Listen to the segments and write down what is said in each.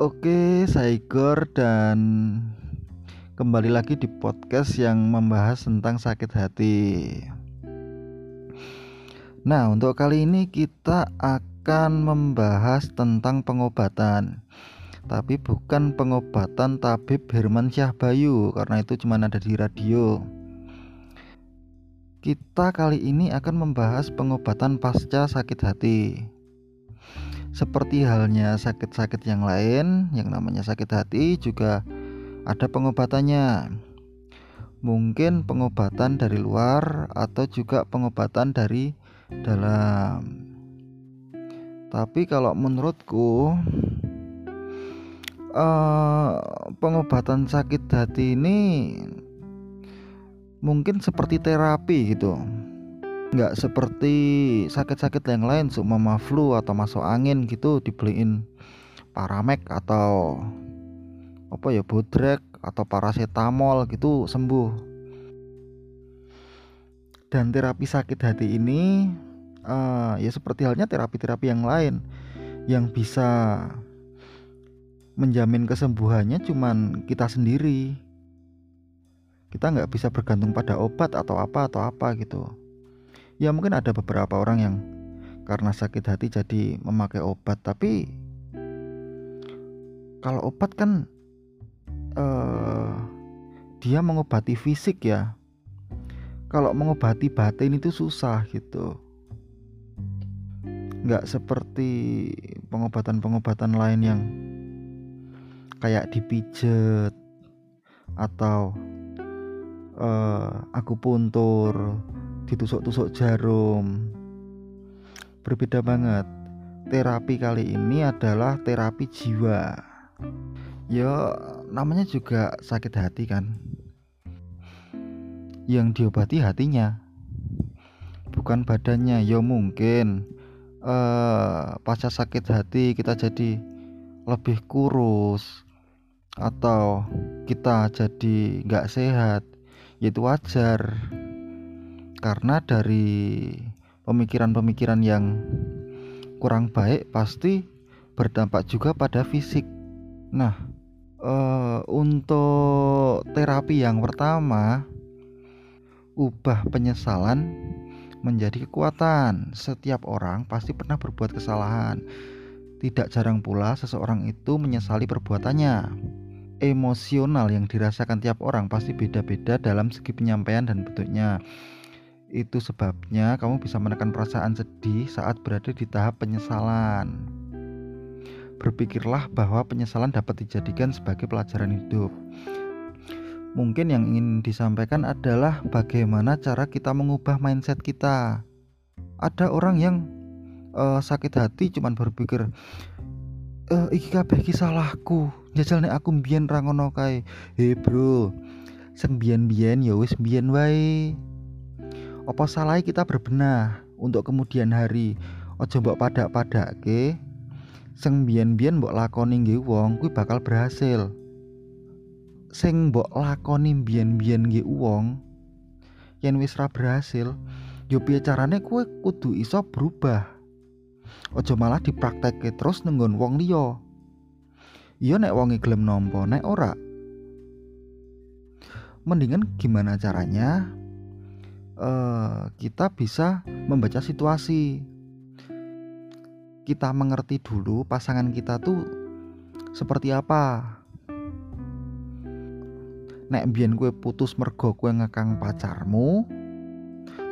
Oke, saya Igor dan kembali lagi di podcast yang membahas tentang sakit hati. Nah, untuk kali ini kita akan membahas tentang pengobatan. Tapi bukan pengobatan tabib Herman Syah Bayu karena itu cuma ada di radio. Kita kali ini akan membahas pengobatan pasca sakit hati. Seperti halnya sakit-sakit yang lain, yang namanya sakit hati juga ada pengobatannya. Mungkin pengobatan dari luar atau juga pengobatan dari dalam. Tapi kalau menurutku uh, pengobatan sakit hati ini mungkin seperti terapi gitu nggak seperti sakit-sakit yang lain seumpama flu atau masuk angin gitu dibeliin paramek atau apa ya bodrek atau paracetamol gitu sembuh. Dan terapi sakit hati ini uh, ya seperti halnya terapi-terapi yang lain yang bisa menjamin kesembuhannya cuman kita sendiri. Kita nggak bisa bergantung pada obat atau apa atau apa gitu ya mungkin ada beberapa orang yang karena sakit hati jadi memakai obat tapi kalau obat kan uh, dia mengobati fisik ya. Kalau mengobati batin itu susah gitu. Nggak seperti pengobatan-pengobatan lain yang kayak dipijet atau uh, akupuntur ditusuk-tusuk jarum. Berbeda banget. Terapi kali ini adalah terapi jiwa. Ya, namanya juga sakit hati kan. Yang diobati hatinya. Bukan badannya. Ya mungkin uh, pasca sakit hati kita jadi lebih kurus atau kita jadi nggak sehat ya itu wajar karena dari pemikiran-pemikiran yang kurang baik pasti berdampak juga pada fisik. Nah, uh, untuk terapi yang pertama, ubah penyesalan menjadi kekuatan. Setiap orang pasti pernah berbuat kesalahan. Tidak jarang pula seseorang itu menyesali perbuatannya. Emosional yang dirasakan tiap orang pasti beda-beda dalam segi penyampaian dan bentuknya. Itu sebabnya kamu bisa menekan perasaan sedih saat berada di tahap penyesalan. Berpikirlah bahwa penyesalan dapat dijadikan sebagai pelajaran hidup. Mungkin yang ingin disampaikan adalah bagaimana cara kita mengubah mindset kita. Ada orang yang uh, sakit hati cuman berpikir eh iki kabeh iki salahku. Jajal nek aku mbiyen ra ngono kae. Bro, sembian-bian ya wis mbiyen wae. Apa salah kita berbenah untuk kemudian hari? Ojo mbok padak-padake. Sing biyen-biyen mbok lakoni nggih wong kuwi bakal berhasil. Sing mbok lakoni biyen-biyen nggih wong yen wis ra berhasil, yo piye carane kowe kudu iso berubah. Ojo malah dipraktekke terus nenggon wong liya. Iya nek wonge gelem nampa, nek ora mendingan gimana caranya uh, kita bisa membaca situasi. Kita mengerti dulu pasangan kita tuh seperti apa. Nek biyen kue putus mergo kue ngekang pacarmu,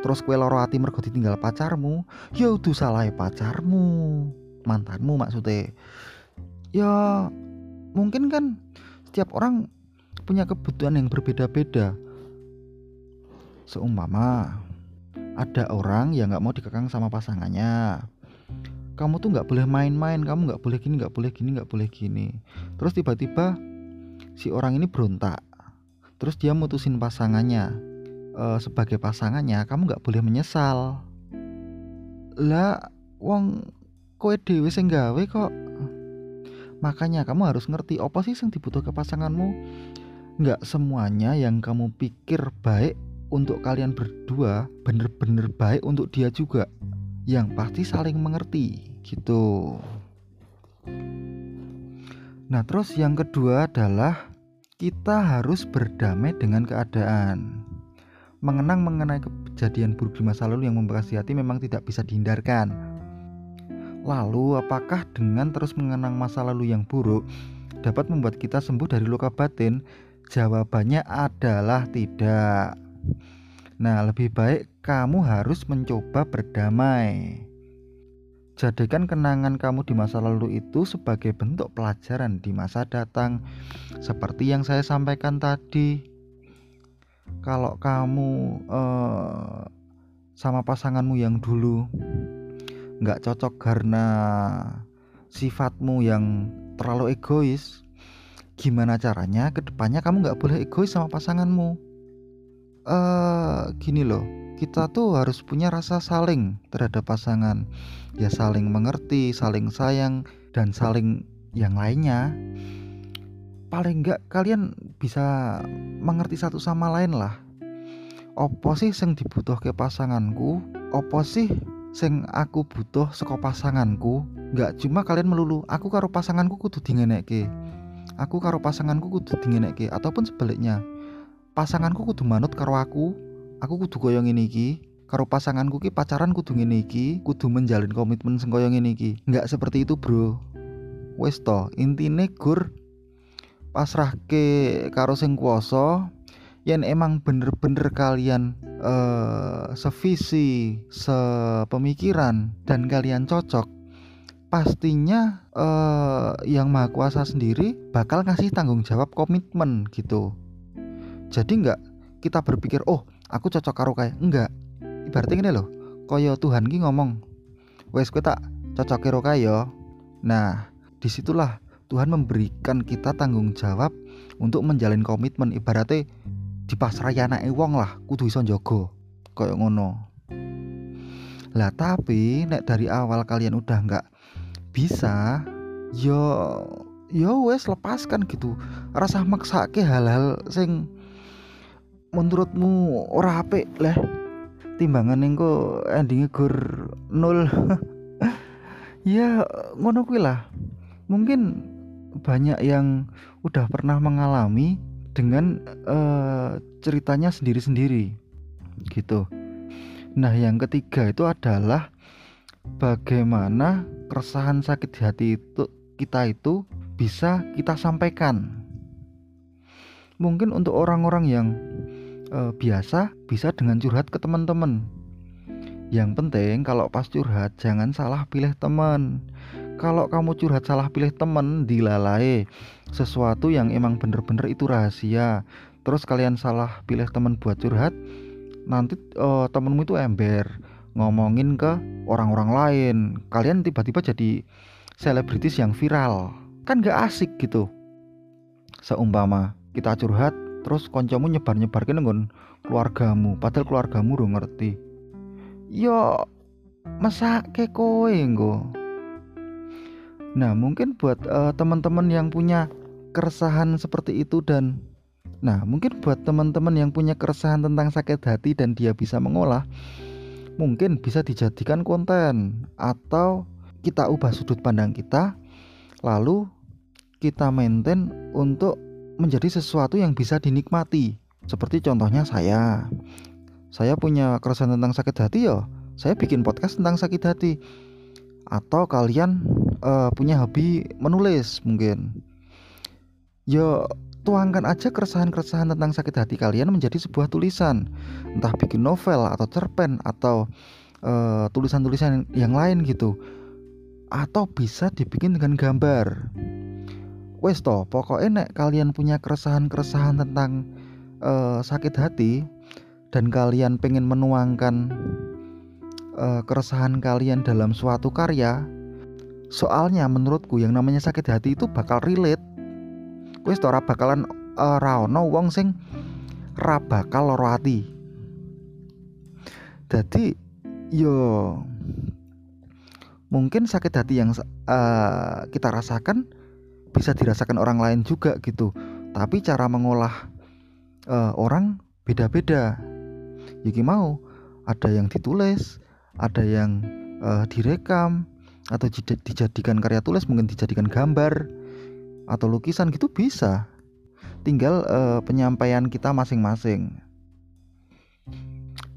terus kue loro hati mergo ditinggal pacarmu, ya udah salah pacarmu, mantanmu maksudnya. Ya mungkin kan setiap orang punya kebutuhan yang berbeda-beda seumpama ada orang yang nggak mau dikekang sama pasangannya. Kamu tuh nggak boleh main-main kamu nggak boleh gini nggak boleh gini nggak boleh gini. Terus tiba-tiba si orang ini berontak. Terus dia mutusin pasangannya. E, sebagai pasangannya kamu nggak boleh menyesal. Lah wong kowe dewe sing gawe kok. Makanya kamu harus ngerti apa sih yang dibutuhkan pasanganmu? Nggak semuanya yang kamu pikir baik untuk kalian berdua bener-bener baik untuk dia juga yang pasti saling mengerti gitu Nah, terus yang kedua adalah kita harus berdamai dengan keadaan. Mengenang mengenai kejadian buruk di masa lalu yang membekas hati memang tidak bisa dihindarkan. Lalu, apakah dengan terus mengenang masa lalu yang buruk dapat membuat kita sembuh dari luka batin? Jawabannya adalah tidak. Nah, lebih baik kamu harus mencoba berdamai. Jadikan kenangan kamu di masa lalu itu sebagai bentuk pelajaran di masa datang, seperti yang saya sampaikan tadi. Kalau kamu uh, sama pasanganmu yang dulu nggak cocok karena sifatmu yang terlalu egois, gimana caranya ke depannya kamu nggak boleh egois sama pasanganmu? Uh, gini loh, kita tuh harus punya rasa saling terhadap pasangan. Ya saling mengerti saling sayang dan saling yang lainnya. Paling enggak kalian bisa mengerti satu sama lain lah. Opo sih sing dibutuh ke pasanganku? Opo sih sing aku butuh seko pasanganku? Nggak cuma kalian melulu aku karo pasanganku kudu dingenekke. Aku karo pasanganku kudu dingenekke ataupun sebaliknya pasanganku kudu manut karo aku. Aku kudu koyo ngene iki. Karo pasanganku ki pacaran kudu ngene iki kudu menjalin komitmen sing koyo ngene iki. Nggak seperti itu bro. Wes to intine gur pasrahke karo sing kuasa yen emang bener-bener kalian uh, sevisi sepemikiran dan kalian cocok pastinya uh, yang maha kuasa sendiri bakal ngasih tanggung jawab komitmen gitu jadi nggak kita berpikir oh aku cocok karo kayak. Enggak ibaratnya gini loh koyo Tuhan ki ngomong wes tak cocok karo kaya nah di situlah Tuhan memberikan kita tanggung jawab untuk menjalin komitmen. Ibaratnya di pasrah anak wong lah kudu iso njogo koyo ngono. Lah tapi nek dari awal kalian udah nggak bisa yo yo wes lepaskan gitu. Rasa maksa ke hal-hal sing menurutmu ora apik lah timbangan engko endingnya gur nol ya ngono lah. Mungkin banyak yang udah pernah mengalami dengan uh, ceritanya sendiri-sendiri gitu. Nah yang ketiga itu adalah bagaimana keresahan sakit hati itu kita itu bisa kita sampaikan. Mungkin untuk orang-orang yang uh, biasa bisa dengan curhat ke teman-teman. Yang penting kalau pas curhat jangan salah pilih teman. Kalau kamu curhat salah pilih teman dilalai sesuatu yang emang bener-bener itu rahasia. Terus kalian salah pilih teman buat curhat, nanti uh, temenmu itu ember ngomongin ke orang-orang lain. Kalian tiba-tiba jadi selebritis yang viral. Kan gak asik gitu. Seumpama kita curhat terus koncomu nyebar-nyebar ke keluargamu padahal keluargamu udah ngerti. Yo masa ke kowe engko nah mungkin buat uh, teman-teman yang punya keresahan seperti itu dan nah mungkin buat teman-teman yang punya keresahan tentang sakit hati dan dia bisa mengolah mungkin bisa dijadikan konten atau kita ubah sudut pandang kita lalu kita maintain untuk menjadi sesuatu yang bisa dinikmati. Seperti contohnya saya. Saya punya keresahan tentang sakit hati ya. Saya bikin podcast tentang sakit hati. Atau kalian uh, punya hobi menulis mungkin. Ya tuangkan aja keresahan-keresahan tentang sakit hati kalian menjadi sebuah tulisan. Entah bikin novel atau cerpen atau tulisan eh, tulisan-tulisan yang lain gitu. Atau bisa dibikin dengan gambar wes toh pokoknya nek kalian punya keresahan-keresahan tentang uh, sakit hati dan kalian pengen menuangkan uh, keresahan kalian dalam suatu karya soalnya menurutku yang namanya sakit hati itu bakal relate. Wes toh bakalan uh, raono wong sing ra bakal loro jadi yo mungkin sakit hati yang uh, kita rasakan bisa dirasakan orang lain juga gitu. Tapi cara mengolah uh, orang beda-beda. Yuki ya mau? Ada yang ditulis ada yang uh, direkam atau dijadikan karya tulis mungkin dijadikan gambar atau lukisan gitu bisa. Tinggal uh, penyampaian kita masing-masing.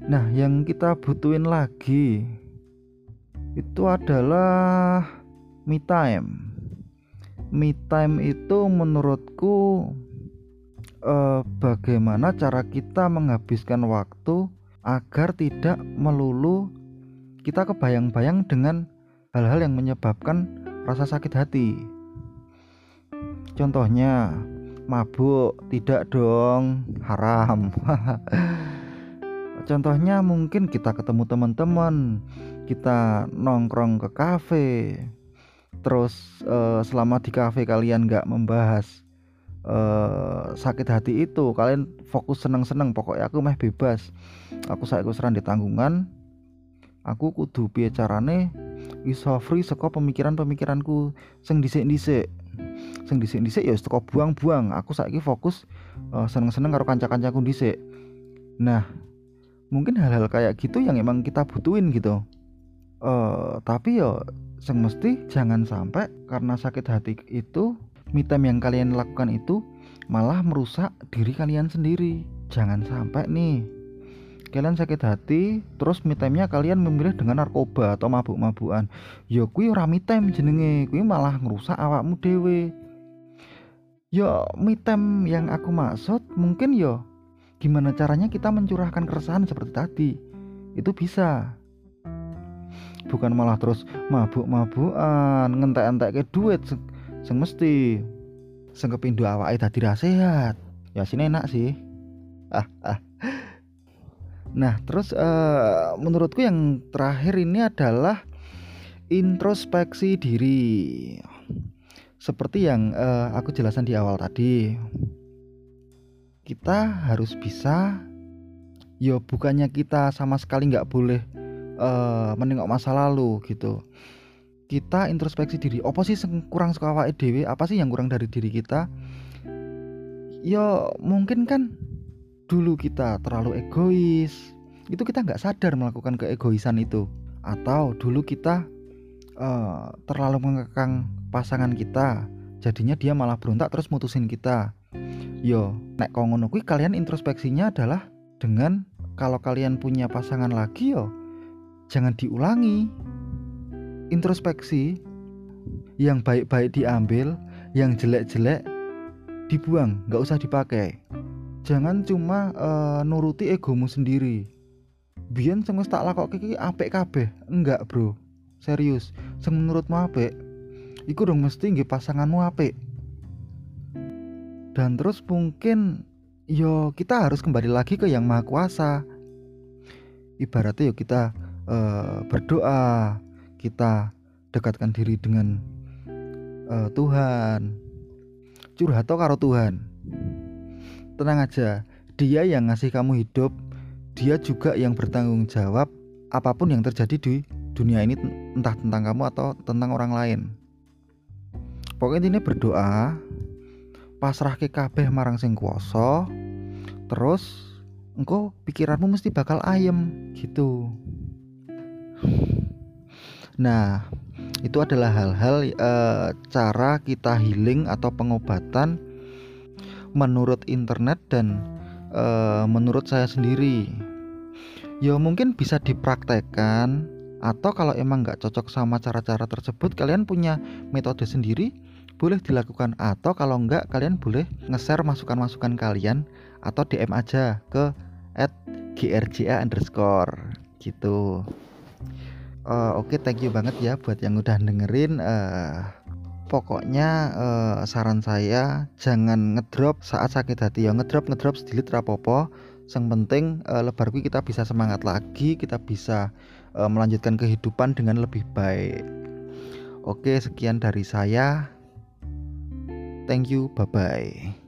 Nah yang kita butuhin lagi itu adalah me time me time itu menurutku uh, bagaimana cara kita menghabiskan waktu agar tidak melulu kita kebayang-bayang dengan hal-hal yang menyebabkan rasa sakit hati. Contohnya, mabuk tidak dong, haram. Contohnya mungkin kita ketemu teman-teman, kita nongkrong ke kafe, terus uh, selama di kafe kalian nggak membahas uh, sakit hati itu kalian fokus seneng-seneng pokoknya aku meh bebas. Aku saya seran di tanggungan aku kudu piye carane? Iso free saka pemikiran-pemikiranku. Sing dhisik-dhisik sing dhisik-dhisik ya teko buang-buang. Aku saiki fokus uh, seneng-seneng karo kanca-kancaku dhisik. Nah mungkin hal-hal kayak gitu yang emang kita butuhin gitu uh, tapi ya sing mesti jangan sampai karena sakit hati itu me yang kalian lakukan itu malah merusak diri kalian sendiri. Jangan sampai nih kalian sakit hati terus me nya kalian memilih dengan narkoba atau mabuk-mabukan. Ya kui ora me time jenenge kui malah ngerusak awakmu dewe ya me yang aku maksud mungkin ya gimana caranya kita mencurahkan keresahan seperti tadi? Itu bisa bukan malah terus mabuk-mabukan ngentek-entek ke duit sing mesti. Sing kepindho awake dadi sehat ya sini enak sih. Ah, ah. nah terus uh, menurutku yang terakhir ini adalah introspeksi diri. Seperti yang uh, aku jelaskan di awal tadi. Kita harus bisa yo ya bukannya kita sama sekali nggak boleh uh, menengok masa lalu gitu. Kita introspeksi diri apa sih kurang suka awake apa sih yang kurang dari diri kita? Ya mungkin kan dulu kita terlalu egois. Itu kita nggak sadar melakukan keegoisan itu. Atau dulu kita uh, terlalu mengekang pasangan kita. Jadinya dia malah berontak terus mutusin kita. Yo nek kongono kalian introspeksinya adalah dengan kalau kalian punya pasangan lagi yo jangan diulangi. Introspeksi. Yang baik-baik diambil yang jelek-jelek dibuang nggak usah dipakai. Jangan cuma uh, nuruti egomu sendiri. Biar sing tak lakok kiki apik kabeh? Enggak bro. Serius. Sing menurutmu apik? Iku dong mesti nggih pasanganmu apik. Dan terus mungkin yo kita harus kembali lagi ke yang maha kuasa. Ibaratnya yo kita uh, berdoa kita dekatkan diri dengan uh, Tuhan. Curhat karo Tuhan. Tenang aja dia yang ngasih kamu hidup dia juga yang bertanggung jawab apa pun yang terjadi di dunia ini entah tentang kamu atau tentang orang lain. Pokoknya ini berdoa pasrah ke kabeh marang sing kuasa terus engkau pikiranmu mesti bakal ayem gitu Nah, itu adalah hal-hal e, cara kita healing atau pengobatan menurut internet dan e, menurut saya sendiri. Ya mungkin bisa dipraktekkan atau kalau emang nggak cocok sama cara-cara tersebut kalian punya metode sendiri boleh dilakukan atau kalau enggak kalian boleh nge-share masukan-masukan kalian atau DM aja ke at grja underscore gitu uh, oke okay, thank you banget ya buat yang udah dengerin. Uh, pokoknya uh, saran saya jangan ngedrop saat sakit hati ya. Ngedrop ngedrop sedikit rapopo yang penting uh, lebar kita bisa semangat lagi kita bisa uh, melanjutkan kehidupan dengan lebih baik. Oke sekian dari saya. Thank you bye bye